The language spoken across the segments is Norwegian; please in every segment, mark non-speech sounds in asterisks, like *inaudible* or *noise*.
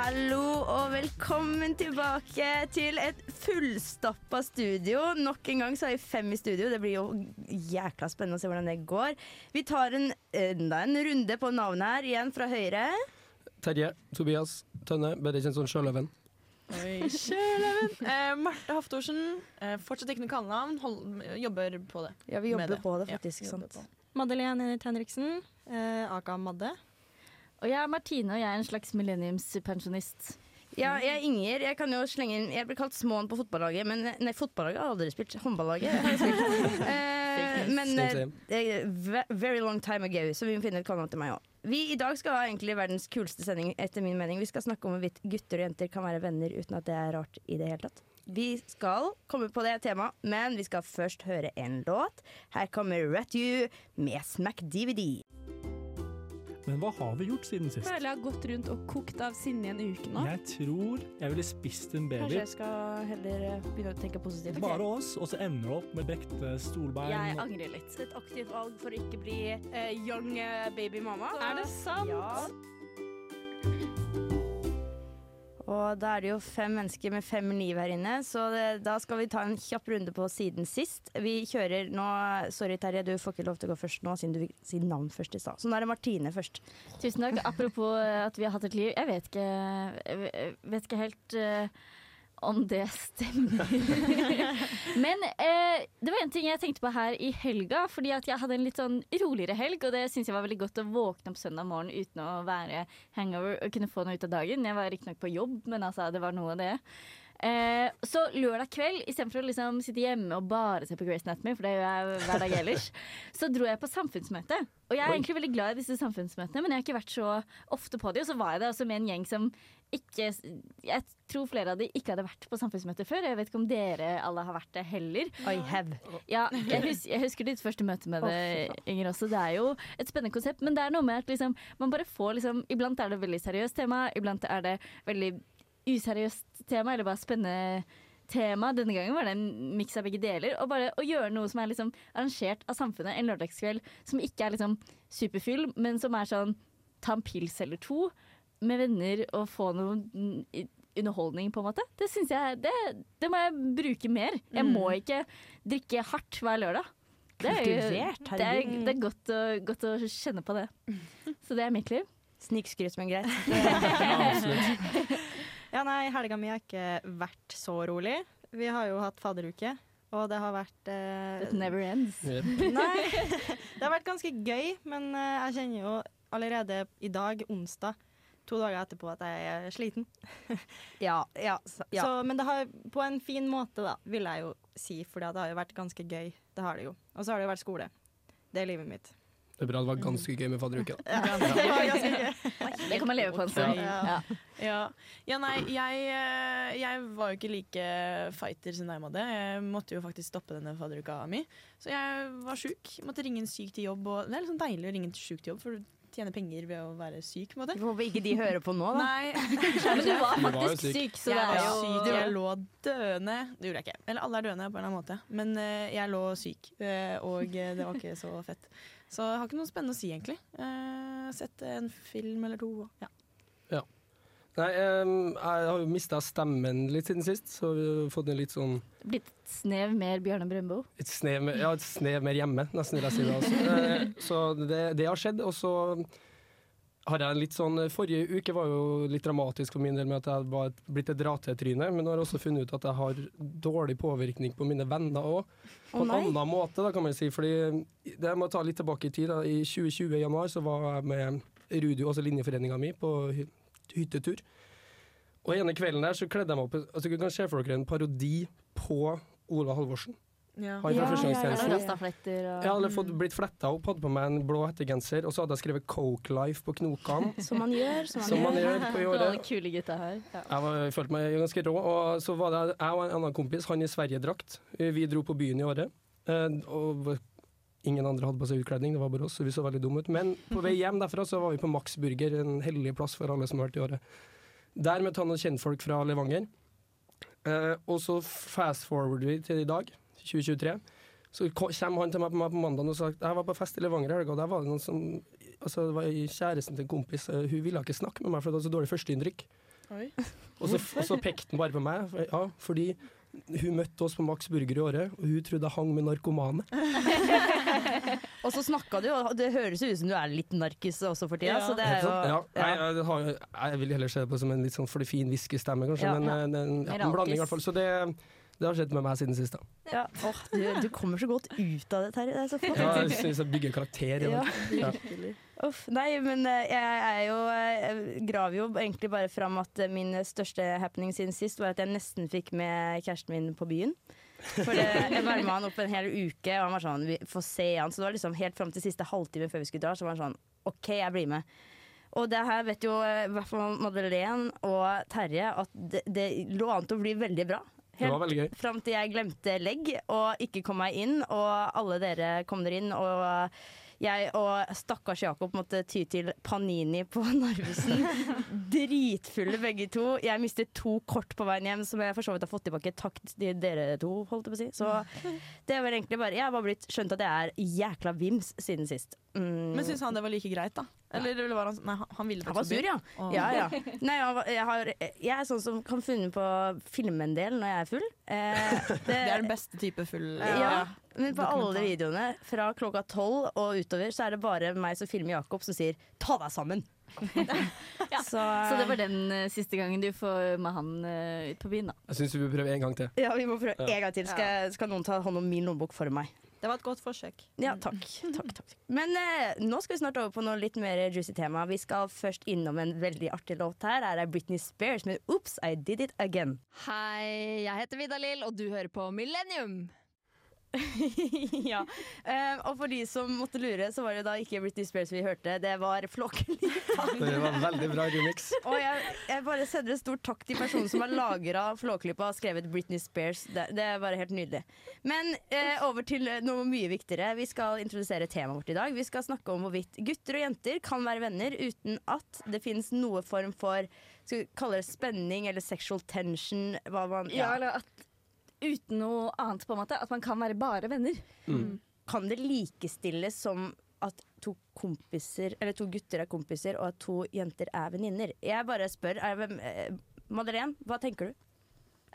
Hallo og velkommen tilbake til et fullstappa studio. Nok en gang så er vi fem i studio. Det blir jo jækla spennende å se hvordan det går. Vi tar en, enda en runde på navnet her, igjen fra høyre. Terje Tobias Tønne, bedre kjent som Sjøløven. Oi, Sjøløven. Eh, Marte Haftorsen. Eh, fortsatt ikke noe kallenavn. Hold- Jobber på det. Ja, vi jobber det. på det, faktisk. Ja, sant? på. Madeleine Henriksen, eh, aka Madde. Og jeg er Martine, og jeg er en slags millenniumspensjonist. Ja, jeg er Inger. Jeg kan jo slenge inn Jeg blir kalt Småen på fotballaget, men Nei, fotballaget har jeg aldri spilt. Håndballaget. *laughs* Eh, men eh, ve- very long time ago, så vi må finne et kallenavn til meg òg. Vi i dag skal ha egentlig verdens kuleste sending, etter min mening. Vi skal snakke om hvorvidt gutter og jenter kan være venner uten at det er rart i det hele tatt. Vi skal komme på det temaet, men vi skal først høre en låt. Her kommer Rat You med Smack DVD. Hva har vi gjort siden sist? føler jeg har gått rundt og kokt av sinne i en uke nå. Jeg tror jeg ville spist en baby. Kanskje jeg skal heller eh, begynne å tenke positivt. Bare oss, og så ender du opp med brekte stolbein. Jeg angrer litt. Et aktivt valg for å ikke bli uh, young eh, baby mama. Er det sant? Ja. Og da er det jo fem mennesker med fem liv her inne, så det, da skal vi ta en kjapp runde på siden sist. Vi kjører nå Sorry, Terje, du får ikke lov til å gå først nå, siden du vil si navn først i stad. Så nå er det Martine først. Tusen takk. Apropos at vi har hatt et liv. Jeg vet ikke, jeg vet ikke helt eh, om det stemmer. *laughs* Men eh, det var en ting jeg tenkte på her i helga, fordi at jeg hadde en litt sånn roligere helg, og det syns jeg var veldig godt å våkne opp søndag morgen uten å være hangover og kunne få noe ut av dagen. Jeg var riktignok på jobb, men altså, det var noe av det. Eh, så lørdag kveld, istedenfor å liksom sitte hjemme og bare se på Grace Anatomy, for det gjør jeg hver dag ellers, *laughs* så dro jeg på samfunnsmøte. Og jeg er Oi. egentlig veldig glad i disse samfunnsmøtene, men jeg har ikke vært så ofte på de. Og så var jeg der også med en gjeng som ikke Jeg tror flere av de ikke hadde vært på samfunnsmøte før. Jeg vet ikke om dere alle har vært det heller. I have. Ja, jeg, hus jeg husker ditt første møte med det, Inger også. Det er jo et spennende konsept, men det er noe med at liksom, man bare får liksom Iblant er det veldig seriøst tema, iblant er det veldig useriøst tema, eller bare spennende tema. Denne gangen var det en miks av begge deler. Og bare å gjøre noe som er liksom arrangert av samfunnet en lørdagskveld, som ikke er liksom superfyll, men som er sånn ta en pils eller to med venner og få noe mm, underholdning, på en måte. Det syns jeg det, det må jeg bruke mer. Jeg må ikke drikke hardt hver lørdag. Det er, jo- det er, det er godt, å, godt å kjenne på det. *laughs* Så det er mitt liv. Snikskryt, men greit. *laughs* Ja, nei, helga mi har ikke vært så rolig. Vi har jo hatt fadderuke, og det har vært eh, It never ends. Yep. *laughs* Nei, det har vært ganske gøy, men eh, jeg kjenner jo allerede i dag, onsdag, to dager etterpå, at jeg er sliten. *laughs* Ja, ja, så, ja. Så, men det har på en fin måte, da, vil jeg jo si, for det har jo vært ganske gøy. Det har det jo. Og så har det jo vært skole. Det er livet mitt. Det er bra det var ganske gøy med fadderuke. da. Det var ganske gøy. *laughs* Det kan man leve på en stund. Ja. Ja. Ja. ja, nei, jeg, eh, jeg var jo ikke like fighter som deg, Madde. Jeg måtte jo faktisk stoppe denne fadderuka mi. Så jeg var sjuk. Måtte ringe en syk til jobb. Og det er liksom deilig å ringe en syk til jobb, for du tjener penger ved å være syk. på en måte. Håper ikke de hører på nå, da. Nei, *laughs* Men du var Du var faktisk syk. syk, så det er jo syk. Jeg lå døende. Det gjorde jeg ikke. Eller alle er døende på en eller annen måte. Men eh, jeg lå syk, eh, og det var ikke så fett. Så jeg har ikke noe spennende å si, egentlig. Eh, sett en film eller to. Ja. Nei, jeg, jeg har jo mista stemmen litt siden sist, så vi har fått en litt sånn blitt et snev mer Bjørne Brøndbo. et snev, mer- ja, et snev mer hjemme, nesten vil jeg si det. Altså. *laughs* Eh, Så det, det har skjedd. Og så har jeg litt sånn Forrige uke var jo litt dramatisk for min del med at jeg var et, blitt et dra-til-tryne, men nå har jeg også funnet ut at jeg har dårlig påvirkning på mine venner òg. På Å, en annen måte, da, kan man si. Fordi det må ta litt tilbake i tid. Da. I 2020 i januar så var jeg med Rudio, altså linjeforeninga mi, på hyttetur. Og ene kvelden der så kledde jeg meg opp altså Du kan se for dere en parodi på Ola Halvorsen. Ja. Han fra Ja, førstegangstjenesten. ja, ja. Og Jeg hadde fått blitt fletta opp, hadde på meg en blå hettegenser, og så hadde jeg skrevet Coke Life på knokene. *laughs* Som man gjør. Som man Som man gjør. på året. *laughs* kule gutta her. Ja. Jeg, var, jeg følte meg ganske rå. Og så var det jeg og en annen kompis, han i Sverige-drakt. Vi dro på byen i året. eh, Og ingen andre hadde på seg utkledning, det var bare oss, så vi så veldig dumme ut. Men på vei hjem derfra så var vi på Max Burger, en hellig plass for alle som har vært i året. Der møtte han noen kjentfolk fra Levanger. Eh, og så fast forward vi til i dag, 2023. Så ko- kommer han til meg på, meg på mandag og sa jeg var på fest i Levanger i helga, og der var det noen som altså det var kjæresten til en kompis, eh, hun ville ikke snakke med meg for det var så dårlig førsteinntrykk. Og så, og så pekte han bare på meg. For- Ja, fordi hun møtte oss på Max Burger i året, og hun trodde jeg hang med narkomane. *laughs* Og så snakka du, og det høres ut som du er litt narkis også for tida. Ja. Så det er jo ja, ja. jeg, jeg, jeg vil heller se det på som en litt sånn for fin hviskestemme, kanskje. Ja. Men eh, det er en, ja, en blanding, i hvert fall. Så det, det har skjedd med meg siden sist. da. Ja. Åh, du, du kommer så godt ut av det, Terje. Det er. Ja, jeg syns jeg bygger karakter. Ja. Ja. Uff, nei, men eh, jeg er jo Jeg graver jo egentlig bare fram at eh, min største happening siden sist var at jeg nesten fikk med kjæresten min på byen. For det, jeg varma han opp en hel uke, og han var sånn Vi får se han. Så det var liksom helt fram til siste halvtime før vi skulle dra, så var han sånn OK, jeg blir med. Og det her vet jo eh, i hvert fall Madeleine og Terje at det, det lå an til å bli veldig bra. Gøy. Fram til jeg glemte legg og ikke kom meg inn, og alle dere kom dere inn. Og jeg og stakkars Jakob måtte ty til Panini på Narvesen. *laughs* Dritfulle begge to. Jeg mistet to kort på veien hjem, som jeg for så vidt har fått tilbake. Takk til dere to, holdt jeg på å si. Så det var egentlig bare Jeg har bare blitt skjønt at jeg er jækla vims siden sist. Mm. Men syns han det var like greit, da? Eller ja. var han Nei, han- ville han var sur, ja. Oh. Ja, ja. *laughs* Nei, jeg, var- jeg, har, jeg er sånn som kan finne på å filme en del når jeg er full. Eh, *laughs* Det er den beste type full Ja, men på alle videoene fra klokka tolv og utover, så er det bare meg som filmer Jakob som sier 'ta deg sammen'. *laughs* Ja. Så, Så det var den uh, siste gangen du får med han uh, ut på byen, da. Jeg syns vi bør prøve en gang til. Ja, vi må prøve Ja. en gang til. Skal, skal noen ta hånd om min lommebok for meg? Det var et godt forsøk. Ja, takk. takk, takk. Men uh, nå skal vi snart over på noe litt mer juicy tema. Vi skal først innom en veldig artig låt her. Her er Britney Spears med 'Oops, I Did It Again'. Hei, jeg heter Vidar Lill, og du hører på Millennium. *laughs* ja. Eh, og for de som måtte lure, så var det da ikke Britney Spears vi hørte, det var Flåklypa. Det var veldig bra remix. Og jeg, jeg bare sender en stor takk til personen som har lagra Flåklypa og skrevet Britney Spears. Det, det er bare helt nydelig. Men uh, over til noe mye viktigere. Vi skal introdusere temaet vårt i dag. Vi skal snakke om hvorvidt gutter og jenter kan være venner uten at det finnes noe form for skal vi kalle det spenning eller sexual tension. Hva man, Ja, eller at uten noe annet, på en måte. At man kan være bare venner. Kan det likestilles som at to kompiser Eller to gutter er kompiser, og at to jenter er venninner? Jeg bare spør. Er, eh, Madeleine, hva tenker du?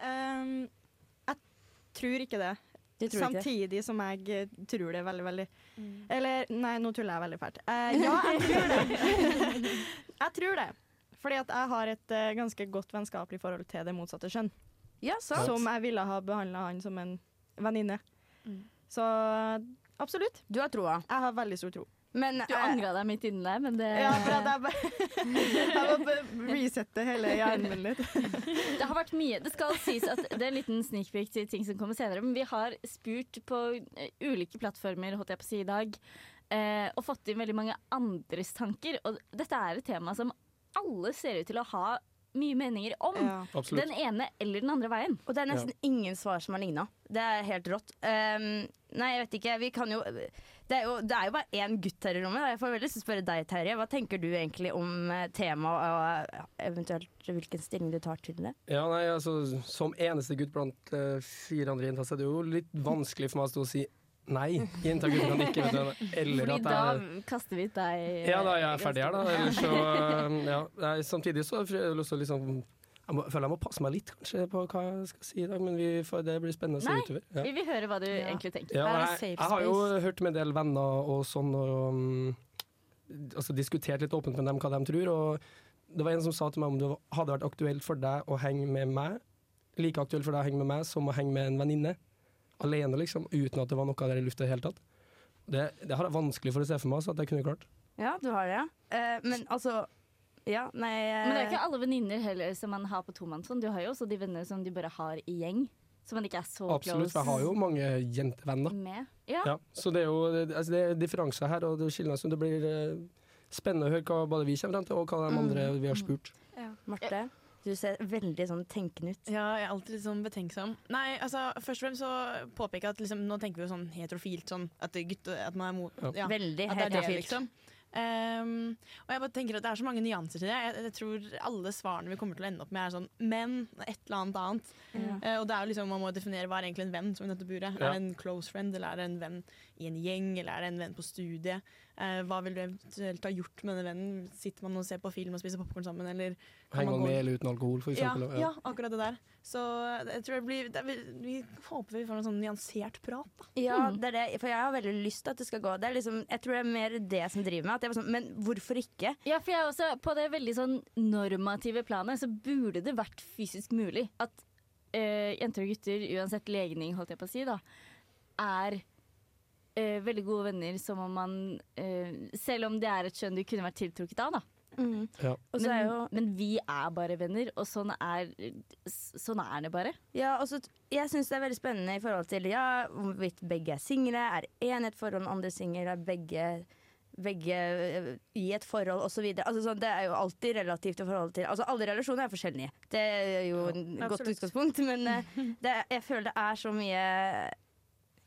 Um, jeg tror ikke det. Tror Samtidig ikke? Som jeg eh, tror det veldig, veldig Eller nei, nå tuller jeg veldig fælt. Uh, *laughs* ja, jeg tror det. *laughs* jeg tror det. Fordi at jeg har et uh, ganske godt vennskapelig forhold til det motsatte kjønn. Ja, sant. Som jeg ville ha behandla han som en venninne. Mm. Så absolutt. Du har troa. Jeg har veldig stor tro. Men Du eh, angra deg midt inni der, men det Ja, for at jeg bare *laughs* Jeg må resette hele hjernen min litt. *laughs* Det har vært mye. Det skal sies at det er en liten sneak peek til ting som kommer senere, men vi har spurt på eh, ulike plattformer holdt jeg på å si i dag, eh, og fått inn veldig mange andres tanker. Og dette er et tema som alle ser ut til å ha mye meninger om. Ja. Den ene eller den andre veien. Og det er nesten ingen svar som har ligna. Det er helt rått. Um, nei, jeg vet ikke. Vi kan jo Det er jo, det er jo bare én gutt her i rommet. Jeg får veldig lyst til å spørre deg, Terje. Hva tenker du egentlig om eh, temaet, og eventuelt hvilken stilling du tar til det? Ja, nei, altså, Som eneste gutt blant uh, fire andre jenter, så er det jo litt vanskelig for meg å stå og si nei. Og kan ikke, vet du. Eller Fordi at da kaster vi ut deg. Ja, da jeg er ferdig her, da. Eller så, *laughs* um, ja. Nei, Samtidig så har jeg lyst til å liksom jeg må, føler jeg må passe meg litt kanskje på hva jeg skal si i dag, men vi får, det blir spennende å se Nei. utover. Ja. Vi vil høre hva du Ja. egentlig tenker. Ja, jeg, jeg har jo hørt med en del venner og sånn, og um, altså, diskutert litt åpent med dem hva de tror. Og det var en som sa til meg om det hadde vært aktuelt for deg å henge med meg, like aktuelt for deg å henge med meg som å henge med en venninne. Alene, liksom, uten at det var noe der i lufta i det hele tatt. Det, det har jeg vanskelig for å se for meg, så at jeg kunne klart. Ja, du har det, ja. Eh, men altså Ja, nei eh, Men det er ikke alle venninner heller som man har på tomannshånd. Du har jo også de venner som du bare har i gjeng. Som man ikke er så Absolutt, for jeg har jo mange jentevenner. med. Ja. Ja, så det er jo det, altså det er differanser her, og det skiller seg. Det blir eh, spennende å høre hva både vi kommer frem til, og hva de andre vi har spurt. Marte, du ser veldig sånn tenkende ut. Ja, jeg er alltid litt sånn betenksom. Nei, altså, først og fremst så påpeker jeg at liksom, nå tenker vi jo sånn heterofilt, sånn at, det gutte, at man er mot Ja. ja, Veldig At det er det, heterofilt. liksom. Um, og jeg bare tenker at det er så mange nyanser til det. Jeg, jeg tror alle svarene vi kommer til å ende opp med, er sånn men et eller annet annet. Ja. Uh, og det er jo liksom, Man må definere hva er egentlig en venn som i dette buret. Ja. Er det en close friend, eller er det en venn i en gjeng, eller er det en venn på studiet? Eh, hva vil du eventuelt ha gjort med denne vennen? Sitter man og ser på film og spiser popkorn sammen, eller kan Henger man man gå- med eller uten alkohol, for eksempel? ja, akkurat det der. Så jeg tror det blir det, vi, Vi håper vi får en sånn nyansert prat. Da. Ja, Mm. det er det, for jeg har veldig lyst til at det skal gå. Det er liksom, jeg tror det er mer det som driver meg. At jeg sånn, men hvorfor ikke? Ja, for jeg er også På det veldig sånn normative planet så burde det vært fysisk mulig at øh, jenter og gutter, uansett legning, holdt jeg på å si, da, er eh, veldig gode venner som om man eh, Selv om det er et kjønn du kunne vært tiltrukket av, da. Ja. Men, er jo men vi er bare venner, og sånn er, sånn er det bare. Ja, og så jeg syns det er veldig spennende i forhold til ja, hvorvidt begge er single, er én i et forhold, den andre singel, er begge begge i et forhold osv. Altså, sånn, det er jo alltid relativt i forhold til Altså Alle relasjoner er forskjellige. Det er jo et godt utgangspunkt, men eh, *laughs* det, jeg føler det er så mye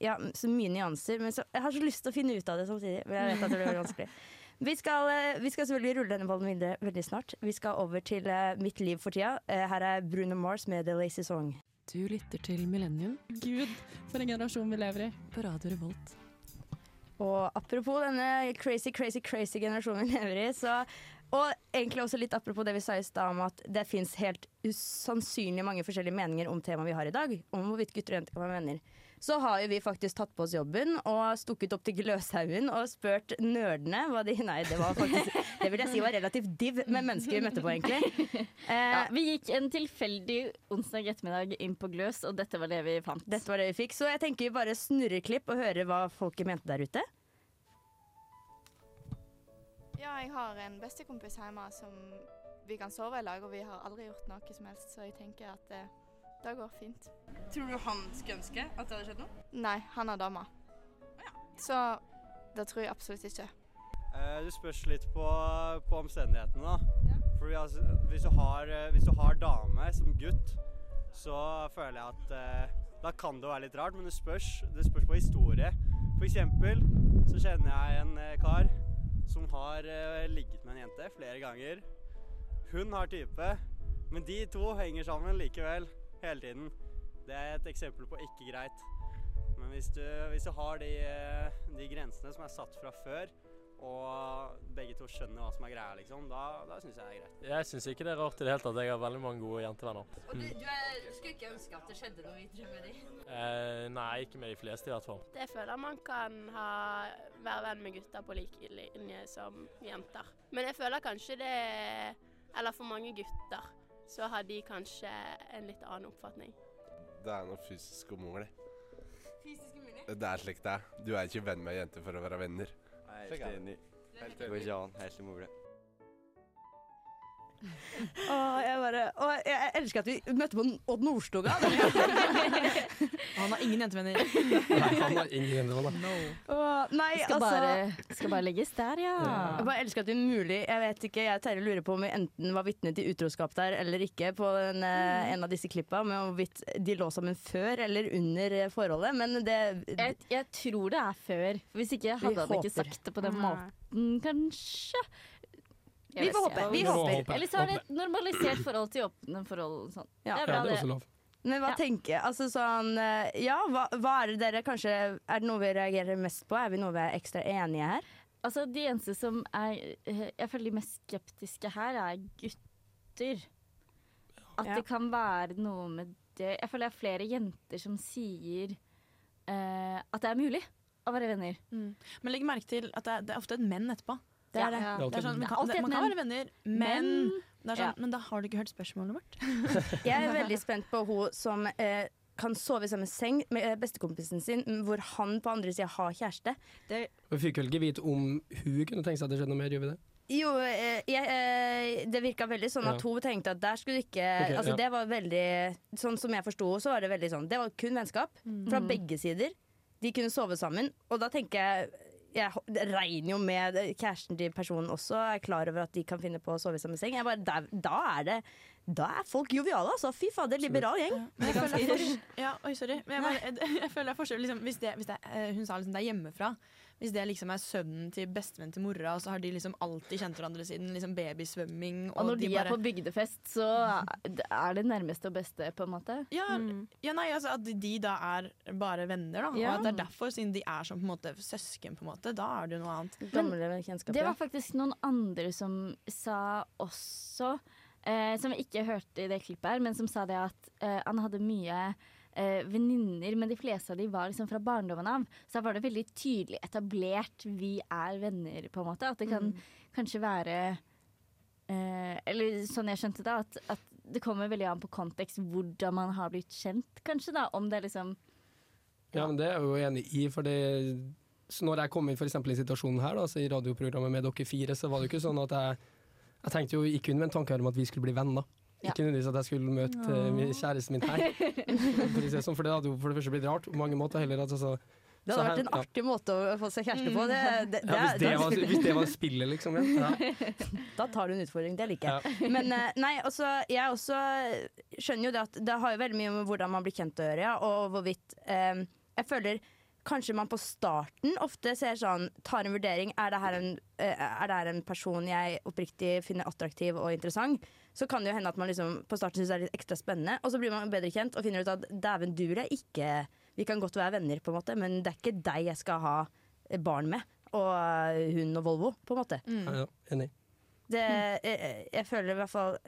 Ja, så mye nyanser. Men så, jeg har så lyst til å finne ut av det samtidig. Men jeg vet at det blir vanskelig. *laughs* Vi skal, eh, vi skal selvfølgelig rulle denne ballen videre veldig snart. Vi skal over til eh, Mitt liv for tida. Eh, her er Bruno Mars med The Lazy Song. Du lytter til Millennium Gud, for en generasjon vi lever i. på Radio Revolt. Og apropos denne crazy, crazy, crazy generasjonen vi lever i, så og egentlig også litt apropos det vi sa i stad om at det fins helt usannsynlig mange forskjellige meninger om temaet vi har i dag, om hvorvidt gutter og jenter kan være venner. Så har jo vi faktisk tatt på oss jobben og stukket opp til Gløshaugen og spurt nerdene hva de Nei, det var faktisk *laughs* Det vil jeg si var relativt div med mennesker vi møtte på, egentlig. *laughs* Eh, Ja, vi gikk en tilfeldig onsdag ettermiddag inn på Gløs, og dette var det vi fant. Dette var det vi fikk. Så jeg tenker vi bare snurrer klipp og hører hva folket mente der ute. Ja, jeg har en bestekompis hjemme som vi kan sove i lag, og vi har aldri gjort noe som helst, så jeg tenker at det, det går fint. Tror du han skulle ønske at det hadde skjedd noe? Nei, han er dame. Så det tror jeg absolutt ikke. Eh, Det spørs litt på, på omstendighetene, da. Fordi altså, hvis, du har, eh, hvis du har dame som gutt, så føler jeg at eh, da kan det være litt rart, men det spørs, det spørs på historie. For eksempel så kjenner jeg en eh, kar som har eh, ligget med en jente flere ganger. Hun har type, men de to henger sammen likevel hele tiden. Det er et eksempel på ikke greit. Men hvis du, hvis du har de, de grensene som er satt fra før, og begge to skjønner hva som er greia, liksom, da, da syns jeg det er greit. Jeg syns ikke det er rart i det hele tatt. Jeg har veldig mange gode jentevenner. Og du, du, er, du skulle ikke ønske at det skjedde noe videre med dem? Eh, nei, ikke med de fleste i hvert fall. Jeg føler man kan ha, være venn med gutter på lik linje som jenter. Men jeg føler kanskje det Eller for mange gutter så har de kanskje en litt annen oppfatning. Det er noe fysisk umulig. Fysisk umulig? Det er slik det er. Du er ikke venn med ei jente for å være venner. Jeg er helt enig. Helt enig. Helt enig. Helt umulig. *laughs* Åh, jeg bare, Og jeg elsker at vi møtte på Odd Nordstoga. *laughs* Han har ingen jentevenner. *laughs* Nei, han har ingen venner, No. Nei, Skal altså bare, skal bare legges der, ja. Jeg bare elsker at det er mulig. Jeg vet ikke, jeg og Terje lurer på om vi enten var vitne til utroskap der eller ikke på en, mm. en av disse klippa, med hvorvidt de lå sammen før eller under eh, forholdet, men det Jeg, jeg tror det er før. Hvis ikke hadde han ikke sagt det på den måten, kanskje. Vi får håpe, vi håper. Eller så er det et normalisert forhold til åpne forhold. Sånn. Ja. Det er bra, Ja, det er også lov. Men hva Ja. tenker? Altså sånn eh, Ja, hva, hva er det dere kanskje Er det noe vi reagerer mest på? Er vi noe vi er ekstra enige her? Altså, de eneste som er eh, Jeg føler de mest skeptiske her, er gutter. At Ja. det kan være noe med det Jeg føler det er flere jenter som sier uh, at det er mulig å være venner. Mm. Men legg merke til at det er, det er ofte et menn etterpå. Det er det. Ja. Det er sånn, man er kan, man kan være venner, men, Men- det er sånn, Ja. men da har du ikke hørt spørsmålet vårt. *laughs* Jeg er veldig spent på hun som eh, kan sove i samme seng med eh, bestekompisen sin, hvor han på andre sida har kjæreste. Det, Vi fikk vel ikke vite om hun kunne tenke seg at det skjedde noe mer, gjør vi det? jo, eh, jeg, eh, det virka veldig sånn at Ja. hun tenkte at der skulle du ikke okay, Altså ja. det var veldig Sånn som jeg forsto så var det veldig sånn Det var kun vennskap fra Mm. begge sider. De kunne sove sammen, og da tenker jeg jeg det regner jo med kjæresten til personen også er klar over at de kan finne på å sove i samme seng. Jeg bare, da, da er det Da er folk joviale, altså. Fy fader, liberal gjeng. Men jeg føler er ja, oi, sorry. Men jeg, bare, jeg, jeg føler det er forskjell liksom, hvis, det, hvis det, eh, Hun sa liksom det er hjemmefra. Hvis det liksom er sønnen til bestevennen til mora, så har de liksom alltid kjent hverandre siden liksom babysvømming. Og når de, er bare- på bygdefest, så er det nærmeste og beste, på en måte. ja, ja, nei, altså At de da er bare venner, da. Ja. Og at det er derfor, siden de er som på en måte søsken, på en måte, da er det jo noe annet. Men, Det var faktisk noen andre som sa også, eh, som vi ikke hørte i det klippet her, men som sa det at eh, han hadde mye eh, venninner, men de fleste av de var liksom fra barndommen av. Så da var det veldig tydelig etablert vi er venner, på en måte. At det kan kanskje være eh, Eller sånn jeg skjønte det, at, at det kommer veldig an på kontekst hvordan man har blitt kjent, kanskje. da, Om det liksom Ja, men det er jeg jo enig i, for det så når jeg kom inn for eksempel i situasjonen her, da, i radioprogrammet med dere fire, så var det jo ikke sånn at jeg Jeg tenkte jo ikke med en tanke om at vi skulle bli venner. Ja. Ikke nødvendigvis at jeg skulle møte uh, kjæresten min her. *laughs* For, sånn, for det hadde jo for det første blitt rart på mange måter heller. At, altså, Det hadde her- vært en ja. artig måte å få seg kjæreste på. Det, det, Ja, hvis, det var, hvis det var spillet, liksom. Ja. *laughs* Ja. Da tar du en utfordring, det liker jeg. Men eh, nei, også, jeg også skjønner jo det at det har jo veldig mye med hvordan man blir kjent å gjøre, ja, og hvorvidt eh, Jeg føler kanskje man på starten ofte ser sånn Tar en vurdering. Er det her en, eh, er det her en person jeg oppriktig finner attraktiv og interessant? Så kan det jo hende at man liksom på starten syns det er litt ekstra spennende, og så blir man bedre kjent og finner ut at dæven du er ikke Vi kan godt være venner, på en måte, men det er ikke deg jeg skal ha eh, barn med. Og hun og Volvo, på en måte. Ja, ja, enig. Det, jeg, jeg føler i hvert fall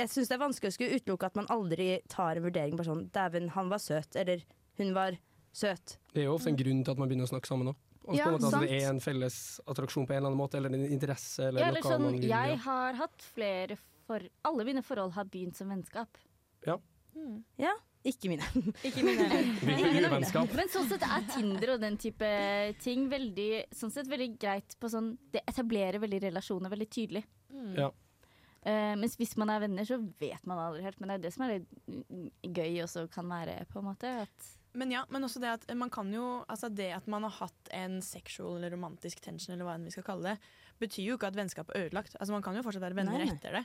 Jeg syns det er vanskelig å skulle utelukke at man aldri tar en vurdering bare sånn Dæven, han var søt. Eller hun var søt. Det er jo ofte en grunn til at man begynner å snakke sammen òg. Ja, at altså, det er en felles attraksjon på en eller annen måte, eller en interesse. Eller Ja, eller noe sånn, man vil jeg har hatt flere for Alle mine forhold har begynt som vennskap. Ja. Ja. Ikke mine. Ikke mine *laughs* uvennskap. Men sånn sett er Tinder og den type ting veldig, sånn sett veldig greit på sånn Det etablerer veldig relasjoner veldig tydelig. Ja. Uh, mens hvis man er venner, så vet man aldri helt. Men det er det som er litt mm, gøy også kan være, på en måte. At Men ja, men også det at man kan jo Altså det at man har hatt en sexual eller romantisk tension, eller hva enn vi skal kalle det, betyr jo ikke at vennskapet er ødelagt. Altså Man kan jo fortsatt være venner Nei, etter det.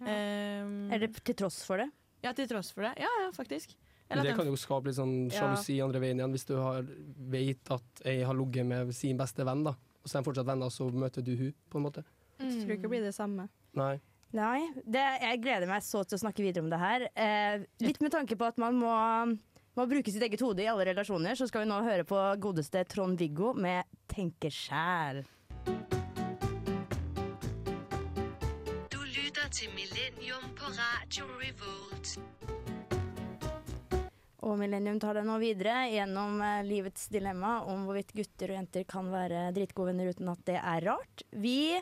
Um, Eller til tross for det. Ja, til tross for det. Ja, ja, faktisk. Eller det kan jo skape litt sånn Ja. sjalusi andre veien igjen, hvis du har, vet at ei har ligget med sin beste venn, da. Og så er de fortsatt venner, så møter du hun på en måte. Jeg tror ikke det blir det samme. Nei. Nei, det, jeg gleder meg så til å snakke videre om det her. Eh, litt med tanke på at man må, må bruke sitt eget hode i alle relasjoner, så skal vi nå høre på godeste Trond-Viggo med 'Tenker sjæl'. Og Millennium tar det nå videre gjennom eh, livets dilemma om hvorvidt gutter og jenter kan være dritgode venner uten at det er rart. Vi,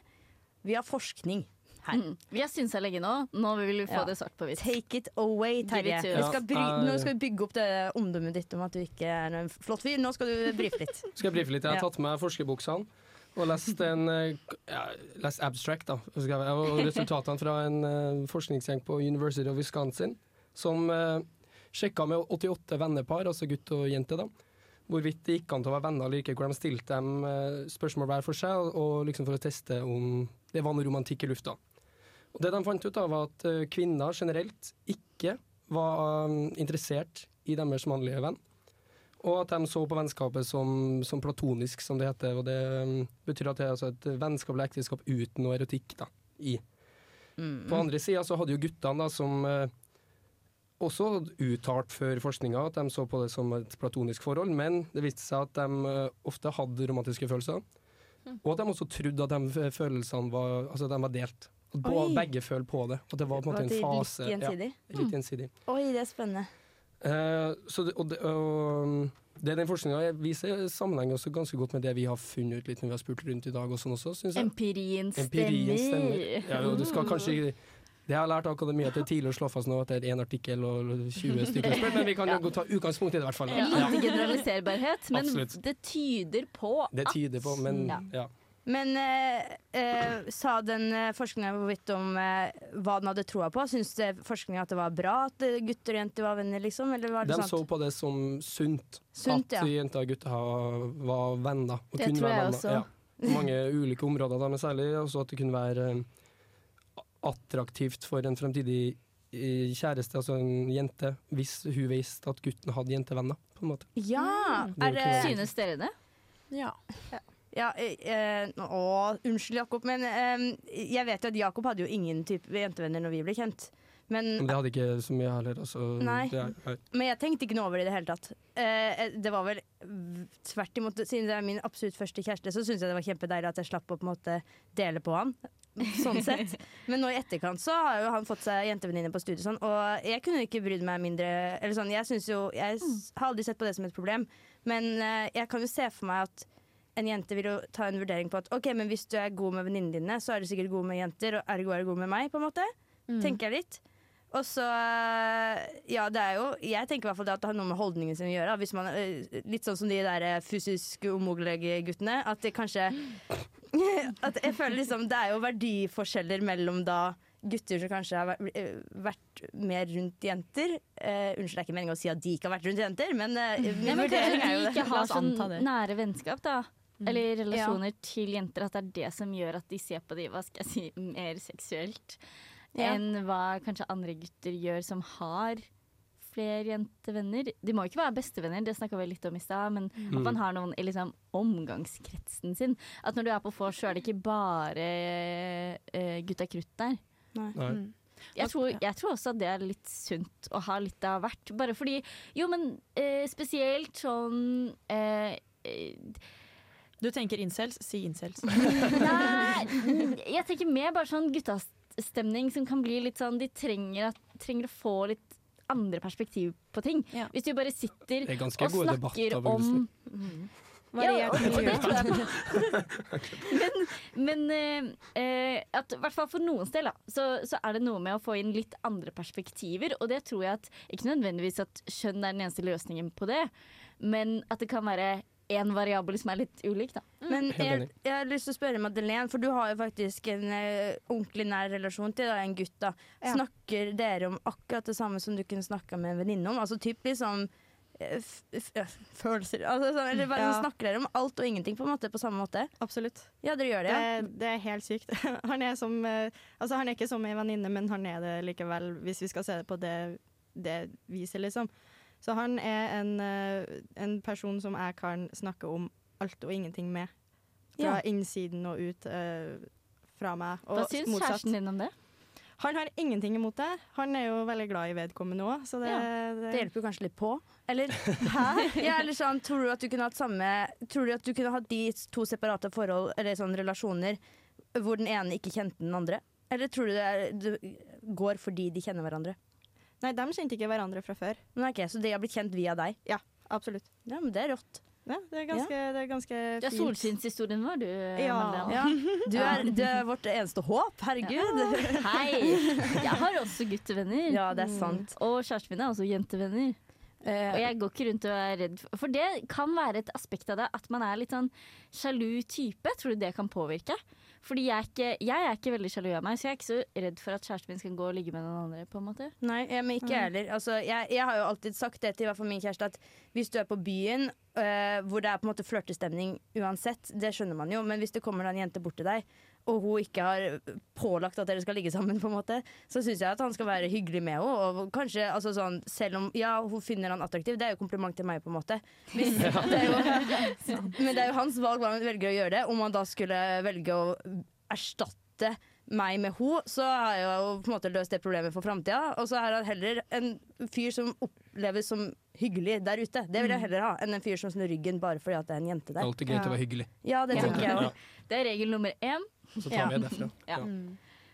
vi har forskning her. Mm. Vi har synsa lenge nå. Nå vil vi få Ja. det svart på hvitt. Take it away, Terje. it Vi skal bry, nå skal vi bygge opp det omdømmet ditt om at du ikke er en flott fyr. Nå skal du brife litt. Skal jeg brife litt? Jeg har tatt med forskerbuksene og lest en eh, ja, lest abstract, da. Og resultatene fra en eh, forskningsgjeng på University of Wisconsin som uh, sjekka med 88 vennepar, altså gutt og jente, da. Hvorvidt det gikk an til å være venner eller ikke, hvor de stilte dem eh, spørsmål hver for seg, og, liksom for å teste om det var noe romantikk i lufta. Og det de fant ut av, var at eh, kvinner generelt ikke var interessert i deres mannlige venn. Og at de så på vennskapet som, som platonisk, som det heter. Og det um, betyr at det er altså et vennskap eller ekteskap uten noe erotikk da, i. På andre sida så hadde jo guttene, da, som eh, også uttalt før forskninga at de så på det som et platonisk forhold, men det viste seg at de eh, ofte hadde romantiske følelser. Og at de også trodde at de følelsene var, altså de var delt. At Oi. begge følte på det. At det var på en måte en er litt fase. gjensidig? Ja, litt gjensidig. Oi, det er spennende. Eh, så det, og det, og um, det den forskninga viser sammenhenger også ganske godt med det vi har funnet ut litt når vi har spurt rundt i dag og sånn også, synes jeg. Empirien stemmer. Empirien stemmer. Ja, jo, du skal kanskje det har jeg lært av akademiet er tidlig å slå fast nå at det er én artikkel og 20 stykker spør, men vi kan jo ja. ta utgangspunkt i det i hvert fall. Ja. lite generaliserbarhet, men det tyder på at Det tyder på, men Ja. ja. Men eh, eh, sa den eh, forskninga hvorvidt om eh, hva den hadde troa på? Syns forskninga at det var bra at eh, gutter og jenter var venner, liksom? Eller var det De sant? så på det som sunt, Sunt, at ja. jenter og gutter var venner. Og Det kunne tror jeg venner. også. Ja. Mange ulike områder, da, men særlig også at det kunne være attraktivt for en fremtidig kjæreste, altså en jente, hvis hun visste at gutten hadde jentevenner. på en måte. Ja! Det er Er Synes dere det? Ja. Ja, eh, eh, å, unnskyld, Jakob, men eh, jeg vet jo at Jakob hadde jo ingen type jentevenner når vi ble kjent. Men, det hadde ikke så mye heller. Altså, Nei. Er, men jeg tenkte ikke noe over det i det hele tatt. Eh, det var vel tvert imot Siden det er min absolutt første kjæreste, så syns jeg det var kjempedeilig at jeg slapp å på en måte dele på han. Sånn sett. *laughs* Men nå i etterkant så har jo han fått seg jentevenninne på studiet, sånn, og jeg kunne ikke brydd meg mindre Eller sånn, jeg jo Jeg har aldri sett på det som et problem, men eh, jeg kan jo se for meg at en jente vil jo ta en vurdering på at Ok, men hvis du er god med venninnene dine, så er du sikkert god med jenter, og ergo er du god med meg, på en måte. Tenker jeg litt. Og så Ja, det er jo Jeg tenker i hvert fall det at det har noe med holdningen sin å gjøre. Hvis man, eh, litt sånn som de der eh, fysisk umogelige guttene. At det kanskje *laughs* At jeg føler liksom Det er jo verdiforskjeller mellom da gutter som kanskje har vært, eh, mer rundt jenter. Uh, unnskyld, det er ikke meningen å si at de ikke har vært rundt jenter, men uh, Nei, min men kanskje vurdering er de jo det. ikke har sånn nære vennskap, da. Mm. Eller relasjoner til jenter. At det er det som gjør at de ser på de, hva skal jeg si, mer seksuelt. Ja. Enn hva kanskje andre gutter gjør som har flere jentevenner. De må jo ikke være bestevenner, det snakka vi litt om i stad, men Mm. at man har noen i liksom omgangskretsen sin. At når du er på vors, så er det ikke bare uh, gutta krutt der. Nei. Nei. Jeg tror, jeg tror også at det er litt sunt å ha litt av hvert. Bare fordi Jo, men eh, spesielt sånn eh, eh, Du tenker incels, si incels. *laughs* Nei, jeg tenker mer bare sånn guttastemning som kan bli litt sånn De trenger, at, trenger å få litt andre perspektiv på ting. Hvis du bare sitter er og snakker om faktisk. ja, og, det miljø. tror jeg på. *laughs* men men eh, eh, at, i hvert fall for noens del da, så, så er det noe med å få inn litt andre perspektiver. Og det tror jeg at ikke nødvendigvis at kjønn er den eneste løsningen på det, men at det kan være én variabel som er litt ulik. da. Men jeg, jeg har lyst til å spørre Madeleine, for du har jo faktisk en eh, ordentlig nær relasjon til da, en gutt. da. Ja. Snakker dere om akkurat det samme som du kunne snakka med en venninne om? Altså typ liksom eh, f f følelser altså, sånn, Eller bare Ja. snakker dere om alt og ingenting på en måte på samme måte? Absolutt. Ja, dere gjør det, ja. Det, det er helt sykt. *laughs* Han er, som, eh, altså han er ikke som ei venninne, men han er det likevel, hvis vi skal se det på det, det viset, liksom. Så han er en, eh, en person som jeg kan snakke om alt og ingenting med. Fra Ja. innsiden og ut uh, fra meg. Og Hva syns motsatt. kjæresten din om det? Han har ingenting imot det. Han er jo veldig glad i vedkommende òg, så det, Det hjelper jo kanskje litt på. Eller, Hæ? *laughs* Ja, eller sånn, tror du at du kunne hatt samme Tror du at du kunne hatt de to separate forhold Eller sånn relasjoner hvor den ene ikke kjente den andre? Eller tror du det, er, det går fordi de kjenner hverandre? Nei, de kjente ikke hverandre fra før. Men ok, Så de har blitt kjent via deg? Ja, absolutt. Ja, men Det er rått. Ja, det er ganske, det er ganske Du er solskinnshistorien vår, du. Ja. Ja. *laughs* Du, er, du er vårt eneste håp. Herregud. Hei! Jeg har også guttevenner. Ja, det er sant. Og kjæresten min er også jentevenner. Uh, Og jeg går ikke rundt og er redd for For det kan være et aspekt av det at man er litt sånn sjalu type. Tror du det kan påvirke? Fordi jeg er ikke, jeg er ikke veldig sjalu av meg, så jeg er ikke så redd for at kjæresten min skal gå og ligge med noen andre. på en måte Nei, jeg, men ikke heller. Altså, jeg, jeg har jo alltid sagt det til hvert fall min kjæreste, at hvis du er på byen øh, hvor det er på en måte flørtestemning uansett, det skjønner man jo, men hvis det kommer en jente bort til deg, og hun ikke har pålagt at dere skal ligge sammen, på en måte, så syns jeg at han skal være hyggelig med henne. Og kanskje, altså sånn, selv om ja, hun finner han attraktiv, det er jo kompliment til meg, på en måte. Hvis, *laughs* det er jo, men det er jo hans valg hva han velger å gjøre det. Om han da skulle velge å erstatte meg med henne, så har jeg jo på en måte løst det problemet for framtida. Og så er han heller en fyr som oppleves som hyggelig der ute. Det vil jeg heller ha, enn en fyr som snur ryggen bare fordi at det er en jente Det der. er alltid greit å være hyggelig. Ja, det tenker jeg òg. Det er regel nummer én. Så tar vi det derfra. *laughs* Ja. Ja.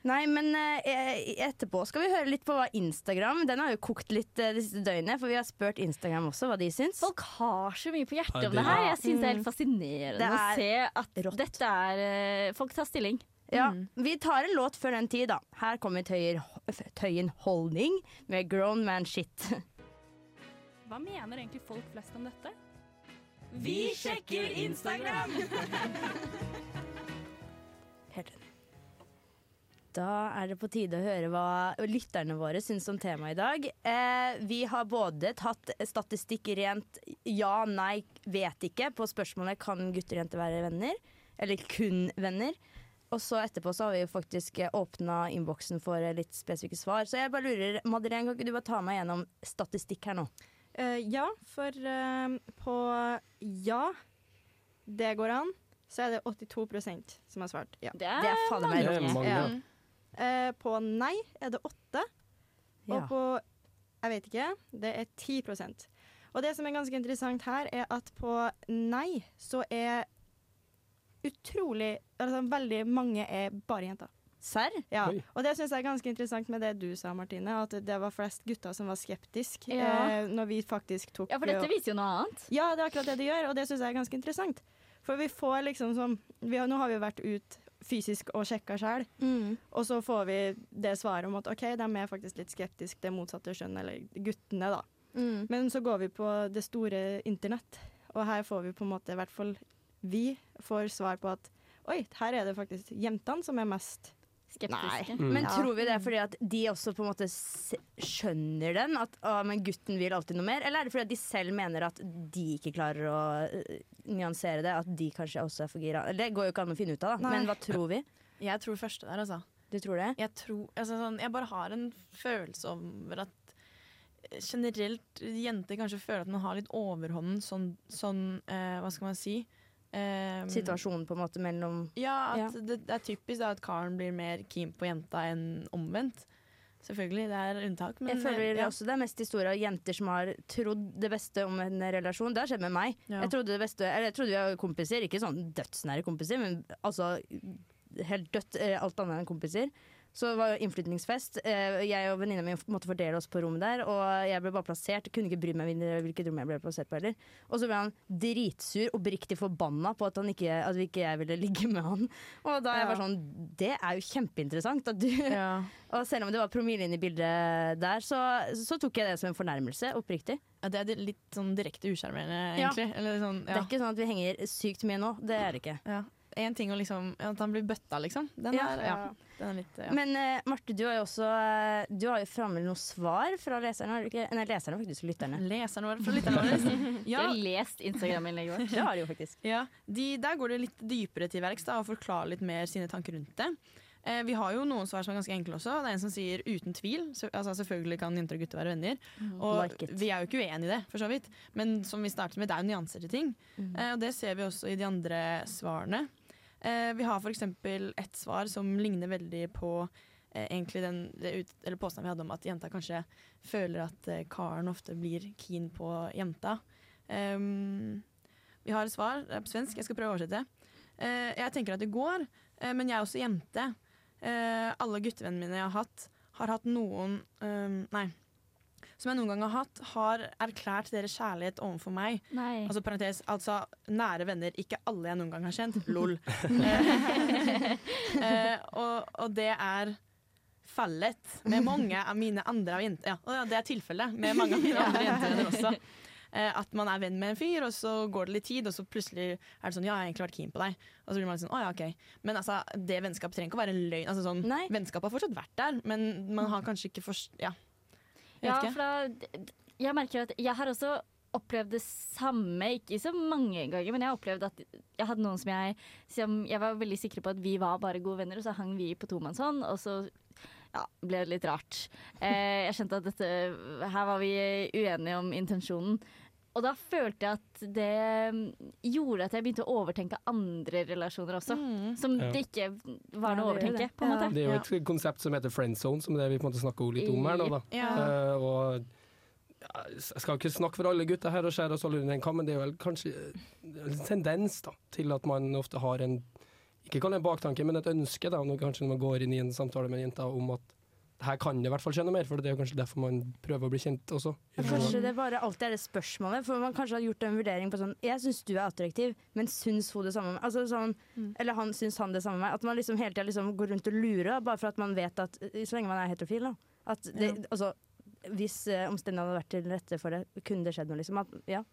Nei, men eh, etterpå skal vi høre litt på hva Instagram Den har jo kokt litt eh, disse døgnet, for vi har spurt Instagram også hva de syns. Folk har så mye på hjertet om det- her. Jeg syns det er Mm. helt fascinerende Det å se at dette er eh, Folk tar stilling. Ja, Vi tar en låt før den tid, da. Her kommer Tøyer, Tøyen Holdning med Grown Man Shit. Hva mener egentlig folk flest om dette? Vi sjekker Instagram! *laughs* Helt enig. Da er det på tide å høre hva lytterne våre syns om temaet i dag. Eh, vi har både tatt statistikk rent ja, nei, vet ikke på spørsmålet kan gutter og jenter være venner, eller kun venner. Og så etterpå så har vi jo faktisk åpna innboksen for eh, litt spesifikke svar. Så jeg bare lurer, Madeleine, kan ikke du bare ta meg gjennom statistikk her nå? Uh, ja, for uh, på ja, det går an. Så er det 82% som har svart ja. Det er Det er fader meg mange. mange. Ja. Uh, på nei er det 8, Ja. og på jeg vet ikke, det er 10% Og det som er ganske interessant her, er at på nei så er utrolig altså Veldig mange er bare jenter. Serr? Ja. Oi. Og det syns jeg er ganske interessant med det du sa, Martine, at det var flest gutter som var skeptiske Ja. eh, når vi faktisk tok Ja, for dette viser jo noe annet. Ja, det er akkurat det det gjør, og det syns jeg er ganske interessant. For vi får liksom vi har, Nå har vi vært ut fysisk og sjekka sjøl, og så får vi det svaret om at OK, de er faktisk litt skeptiske det motsatte kjønn, eller guttene, da. Men så går vi på det store internett, og her får vi på en måte, i hvert fall vi, får svar på at oi, her er det faktisk jentene som er mest Skeptiske. Nei. Men tror vi det er fordi at de også på en måte skjønner den? At å, men gutten vil alltid noe mer? Eller er det fordi at de selv mener at de ikke klarer å øh, nyansere det? At de kanskje også er for gira? Det går jo ikke an å finne ut av, da. Nei. Men hva tror vi? Jeg tror første der, altså. Du tror det? Jeg, tror, altså, sånn, jeg bare har en følelse over at eh, generelt jenter kanskje føler at man har litt overhånden sånn, sånn eh, Hva skal man si? Eh, Situasjonen på en måte mellom Ja, at Ja. Det, det er typisk da, at karen blir mer keen på jenta enn omvendt. Selvfølgelig, det er unntak, men jeg føler det ja. også det er mest historier av jenter som har trodd det beste om en relasjon. Det har skjedd med meg. Ja. Jeg trodde det beste Eller jeg trodde vi var kompiser, ikke sånn dødsnære kompiser, men altså helt dødt eh, alt annet enn kompiser. Så det var jo innflytningsfest. Eh, Jeg og venninna mi måtte fordele oss på rommet der, og jeg ble bare plassert. Kunne ikke bry meg mindre hvilket rom jeg ble plassert på heller. Og så ble han dritsur, oppriktig forbanna på at, han ikke, at ikke jeg ville ligge med han. Og da er jeg bare sånn Det er jo kjempeinteressant at du *laughs* Og selv om det var promille inne i bildet der, så, så tok jeg det som en fornærmelse. Oppriktig. Ja, det er litt sånn direkte usjarmerende, Ja. egentlig. Eller sånn, Det er ikke sånn at vi henger sykt mye nå. Det er det ikke. Ja. En ting å liksom At han blir bøtta, liksom. Den Ja. er, ja. Den er litt ja. Men uh, Marte, du har jo også eh, Du har jo framme noen svar fra leserne. Har du ikke? Nei, leserne faktisk, lytterne. Leserne våre fra lytterne våre. *laughs* Du har lest Instagram-innlegget vårt. Det har de jo faktisk. Ja, de, Der går det litt dypere til verks og forklarer litt mer sine tanker rundt det. Eh, vi har jo noen svar som er ganske enkle også. Det er en som sier uten tvil. Så, altså, selvfølgelig kan jenter og gutter være venner. Mm. Og Like vi er jo ikke uenig i det, for så vidt. Men som vi startet med, det er jo nyanser til ting. Mm. Eh, og det ser vi også i de andre svarene. Eh, vi har f.eks. et svar som ligner veldig på eh, egentlig den ut, påstanden vi hadde om at jenta kanskje føler at eh, karen ofte blir keen på jenta. Um, vi har et svar, det er på svensk, jeg skal prøve å oversette. Eh, jeg tenker at det går, eh, men jeg er også jente. Eh, alle guttevennene mine jeg har hatt, har hatt noen ehm, Nei. Som jeg noen gang har hatt, har erklært deres kjærlighet overfor meg. Nei. Altså parentes, altså nære venner, ikke alle jeg noen gang har kjent. Lol. *laughs* Eh, og, og det er fallet med mange av mine andre jenter. Ja, og det er tilfellet med mange av mine *laughs* andre jentevenner også. Eh, at man er venn med en fyr, og så går det litt tid, og så plutselig er det sånn Ja, jeg har egentlig vært keen på deg. Og så blir man sånn Å ja, OK. Men altså, det vennskapet trenger ikke å være en løgn. Altså, sånn, vennskapet har fortsatt vært der, men man har kanskje ikke forst... Ja. Ja, for da, jeg merker at jeg har også opplevd det samme, ikke så mange ganger, men jeg har opplevd at jeg hadde noen som jeg som Jeg var veldig sikre på at vi var bare gode venner, og så hang vi på tomannshånd, og så ja, ble det litt rart. Eh, jeg skjønte at dette Her var vi uenige om intensjonen. Og da følte jeg at det gjorde at jeg begynte å overtenke andre relasjoner også. Som Ja. det ikke var noe å Ja, overtenke, det. på en måte. Det er jo et konsept som heter friend zone, som det vi på en måte snakker litt om her nå. Da. Ja. Eh, og jeg skal ikke snakke for alle gutter her og skjære oss alle under en kam, men det er vel kanskje en tendens da, til at man ofte har en ikke kall det en baktanke, men et ønske da, når, kanskje når man går inn i en samtale med en jenta om at her kan det i hvert fall skje noe mer, for det er kanskje derfor man prøver å bli kjent også. Kanskje det bare alltid er det spørsmålet. For man kanskje har gjort en vurdering på sånn Jeg syns du er attraktiv, men syns hun det samme med? Altså sånn, Eller han syns han det samme med meg. At man liksom hele tida liksom går rundt og lurer, da, bare for at man vet at Så lenge man er heterofil, da. At det, altså, hvis uh, omstendighetene hadde vært til rette for det, kunne det skjedd noe, liksom. At, ja.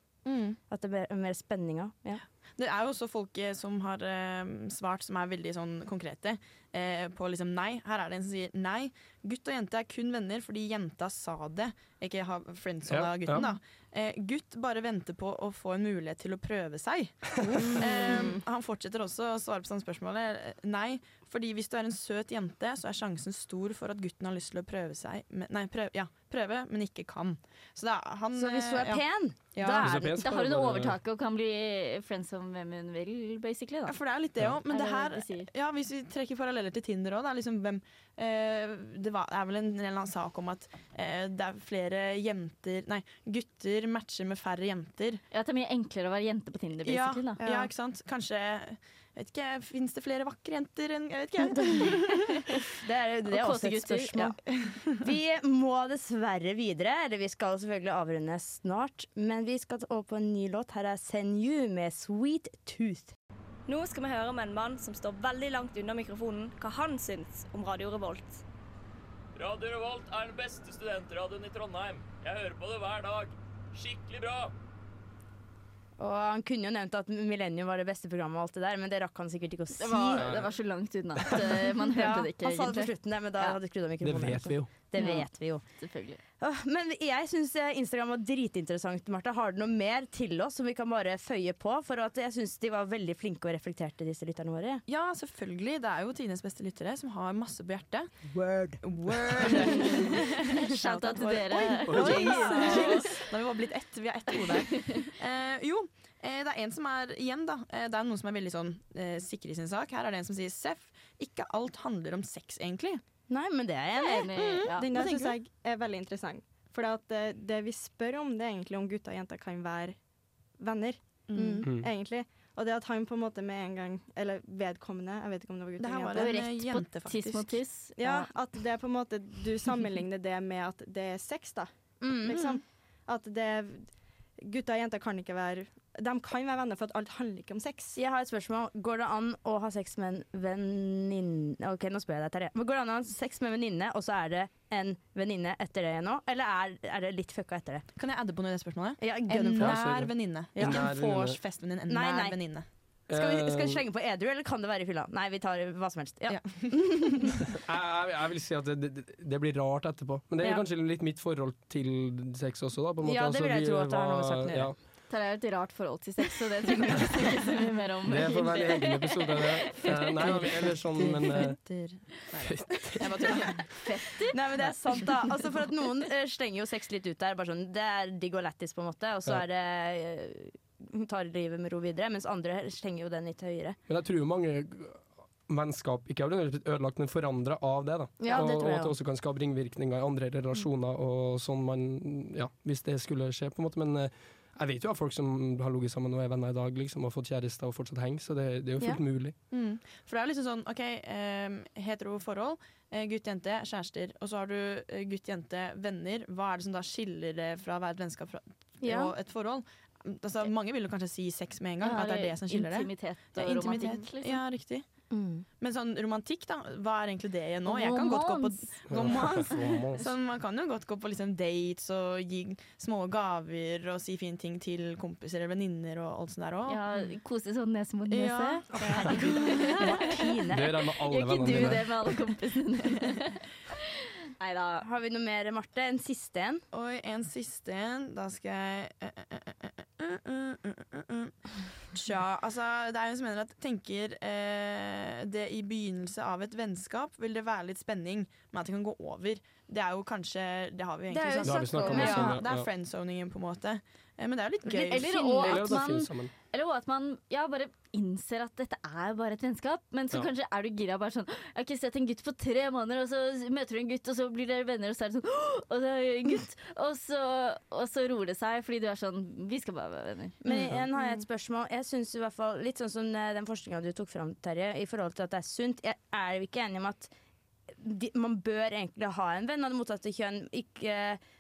At det ble mer spenninga. Ja. Det er jo også folk eh, som har eh, svart som er veldig sånn konkrete eh, på liksom nei. Her er det en som sier nei. Gutt og jente er kun venner fordi jenta sa det. Ikke ha friendzone Ja, av gutten, ja. da. Eh, gutt bare venter på å få en mulighet til å prøve seg. *laughs* eh, han fortsetter også å svare på sånne spørsmål. Eh, Nei, fordi hvis du er en søt jente, så er sjansen stor for at gutten har lyst til å prøve seg Nei, prøve, ja, prøve, men ikke kan. Så, da er, han, Så hvis du er ja. pen, Ja. Da, er, da har hun overtaket og kan bli friends som hvem hun vil, basically. Da. Ja, for det er litt det òg. Men det her, ja, hvis vi trekker paralleller til Tinder òg, det er liksom hvem eh, Det var, er vel en, en eller annen sak om at eh, det er flere jenter Nei, gutter matcher med færre jenter. Ja, At det er mye enklere å være jente på Tinder, Ja, basically. da. ja, ikke sant. Kanskje vet ikke, Fins det flere vakre jenter enn Jeg vet ikke. *laughs* Det er, det er Og også et spørsmål. Vi må dessverre videre, eller vi skal selvfølgelig avrunde snart. Men vi skal over på en ny låt. Her er Send You med 'Sweet Tooth'. Nå skal vi høre med en mann som står veldig langt unna mikrofonen, hva han syns om Radio Revolt. Radio Revolt er den beste studentradioen i Trondheim. Jeg hører på det hver dag. Skikkelig bra. Og han kunne jo nevnt at Millennium var det beste programmet, og alt det der, men det rakk han sikkert ikke å si. Det var, det var så langt unna at eh, man *laughs* hørte Ja, det ikke, Han sa det på slutten, der, men da Ja. hadde skrudd av mikrofonen. Det vet vi jo. Det Ja. vet vi jo. Selvfølgelig. Men jeg syns Instagram var dritinteressant, Martha. Har du noe mer til oss som vi kan bare føye på? For at jeg syns de var veldig flinke og reflekterte, disse lytterne våre. Ja, selvfølgelig. Det er jo tidenes beste lyttere som har masse på hjertet. Word. Word. *laughs* Shout-out til dere. Oi, Oi. oi, oi. Da har vi bare blitt ett. Vi er ett hode der. Eh, jo, eh, det er en som er igjen, da. Eh, det er noen som er veldig sånn eh, sikre i sin sak. Her er det en som sier Seff, ikke alt handler om sex, egentlig. Nei, men det er jeg enig i. Ja. Den der syns jeg er veldig interessant. For det, det vi spør om, det er egentlig om gutter og jenter kan være venner. Mm. Mm. Egentlig. Og det at han på en måte med en gang Eller vedkommende, jeg vet ikke om det var gutt Det her eller var jo en Rett på tiss mot tiss. Ja, at det er på en måte Du sammenligner det med at det er sex, da. Mm. Liksom. At det Gutter og jenter kan ikke være De kan være venner, for at alt handler ikke om sex. Jeg har et spørsmål. Går det an å ha sex med en venninne Ok, nå spør jeg deg, Terje. Men Går det an å ha sex med en venninne, og så er det en venninne etter det nå? Eller er, er det litt fucka etter det? Kan jeg adde på noe i det spørsmålet? Ja, En nær venninne. Ja. Ikke en vors festvenninne, en nær venninne. Skal vi, skal vi Eh, slenge på edru, eller kan det være i fylla? Nei, vi tar hva som helst. Ja. Ja. *laughs* Jeg, jeg, vil si at det, det, det blir rart etterpå. Men det er Ja. kanskje litt mitt forhold til sex også, da. På en måte. Ja, det vil jeg vi tro at det har noe med saken å gjøre. Det er et rart forhold til sex, så det trenger vi ikke snakke så mye mer om. Det får være en egen episode. Det. *laughs* Eh, Nei, eller sånn, men eh, Jeg bare tuller. Nei, men det er sant, da. Altså, for at noen eh, slenger jo sex litt ut der. Bare sånn, det er digg og lættis, på en måte. Og så Ja. er det eh, tar livet med ro videre. Mens andre slenger jo den litt høyere. Men jeg tror jo mange vennskap ikke har blitt ødelagt, men forandra av det. da. Ja, det og, tror jeg og at det også. kan skape ringvirkninger i andre relasjoner, og sånn man Ja, hvis det skulle skje, på en måte. Men eh, jeg vet jo av folk som har ligget sammen og er venner i dag, liksom, og fått kjærester og fortsatt henger, så det, det er jo fullt Ja. mulig. Mm. For det er liksom sånn, OK, eh, hetero forhold, eh, gutt-jente, kjærester, og så har du eh, gutt-jente, venner. Hva er det som da skiller det fra å være et vennskap fra, Ja. og et forhold? Altså, mange vil jo kanskje si sex med en gang, Ja, at det er det som skiller det. Intimitet og Ja, intimitet. romantikk, liksom. Ja, riktig. Mm. Men sånn romantikk, da? Hva er egentlig det igjen nå? Jeg kan godt gå på romans. *laughs* *laughs* Sånn, man kan jo godt gå på liksom dates og gi små gaver og si fine ting til kompiser eller venninner og alt sånt der òg. Ja, kose sånn nese mot nese. Ja. Herregud. *laughs* Martine. Det gjør jeg med alle Gjør ikke vennene du det med alle kompisene dine? Nei da. Har vi noe mer, Marte? En siste en? Oi, en siste en. Da skal jeg eh, eh, eh, eh, eh, eh, eh, eh. Tja, altså det er en som mener at tenker eh, det i begynnelse av et vennskap vil det være litt spenning med at det kan gå over. Det er jo kanskje Det har vi jo Det er egentlig jo Det har vi snakket om ja. Det er friendzoningen, på en måte. Eh, men det er jo litt gøy. Eller og at man, eller at man ja, bare innser at dette er bare et vennskap. Men så Ja. kanskje er du gira bare sånn Jeg har ikke sett en gutt på tre måneder, og så møter du en gutt, og så blir dere venner, og så er det sånn Og så er en gutt! *laughs* Og så, og så roer det seg, fordi du er sånn Vi skal bare være venner. Men igjen har jeg et spørsmål. Jeg synes i hvert fall Litt sånn som eh, den forskninga du tok fram, Terje, i forhold til at det er sunt. Jeg er jo ikke enig om at de, man bør egentlig ha en venn av det motsatte kjønn. Ikke,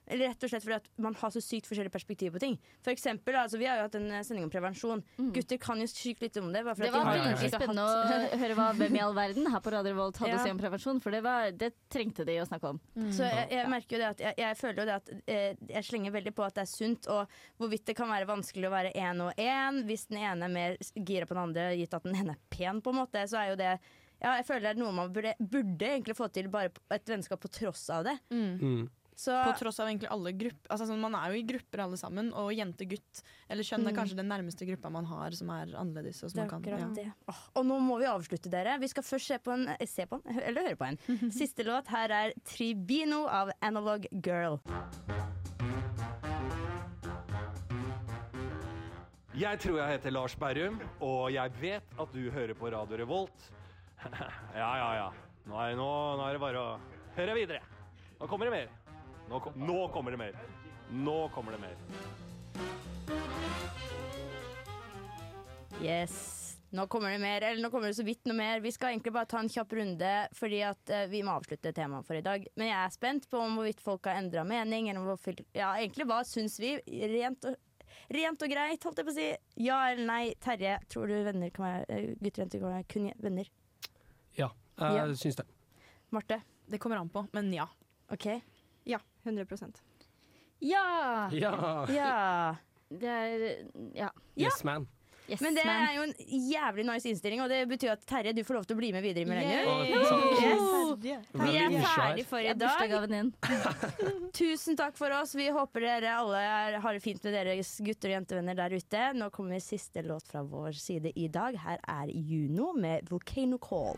eller rett og slett fordi at man har så sykt forskjellige perspektiver på ting. For eksempel, altså, Vi har jo hatt en eh, sending om prevensjon. Gutter kan jo sykt litt om det. Det var veldig spennende hatt- å *laughs* *laughs* høre hva Hvem i all verden her på Radio Revolt hadde Ja. å si om prevensjon, for det, var, det trengte de å snakke om. Så jeg, jeg merker jo det at jeg, jeg føler jo det at eh, jeg slenger veldig på at det er sunt, og hvorvidt det kan være vanskelig å være én og én. Hvis den ene er mer gira på den andre, gitt at den ene er pen, på en måte, så er jo det ja, jeg føler det er noe man burde, burde egentlig få til bare et vennskap på tross av det. Mm. Så På tross av egentlig alle grupper altså, sånn, Man er jo i grupper alle sammen, og jente-gutt eller kjønn er Mm. kanskje den nærmeste gruppa man har som er annerledes. Og, som det er man kan, ja. det. Åh, og nå må vi avslutte, dere. Vi skal først se på en, eh, se på en *laughs* eller høre på en. *laughs* Siste låt her er 'Tribino' av Analog Girl. Jeg tror jeg heter Lars Berrum, og jeg vet at du hører på Radio Revolt. *laughs* ja, ja, ja. Nå er, nå, nå er det bare å høre videre. Nå kommer det mer. Nå, kom, nå kommer det mer. Nå kommer det mer. Yes. Nå kommer det mer, eller nå kommer det så vidt noe mer. Vi skal egentlig bare ta en kjapp runde, fordi at eh, vi må avslutte temaet for i dag. Men jeg er spent på om hvorvidt folk har endra mening. Eller hvor, fyll- ja, egentlig hva syns vi? Rent og, rent og greit, holdt jeg på å si. Ja eller nei. Terje, tror du venner kan være, eh, gutter og jenter kan være kun venner? Ja, jeg Ja. syns det. Marte? Det kommer an på, men ja. OK. Ja. 100% Ja! Ja. Ja. Det er Ja. Yes, man. Yes, Men det man. er jo en jævlig nice innstilling, og det betyr at Terje, du får lov til å bli med videre i Millennium. Yes. Vi er ferdig for i dag. *laughs* Tusen takk for oss. Vi håper dere alle har det fint med deres gutter og jentevenner der ute. Nå kommer siste låt fra vår side i dag. Her er Juno med 'Volcano Call'.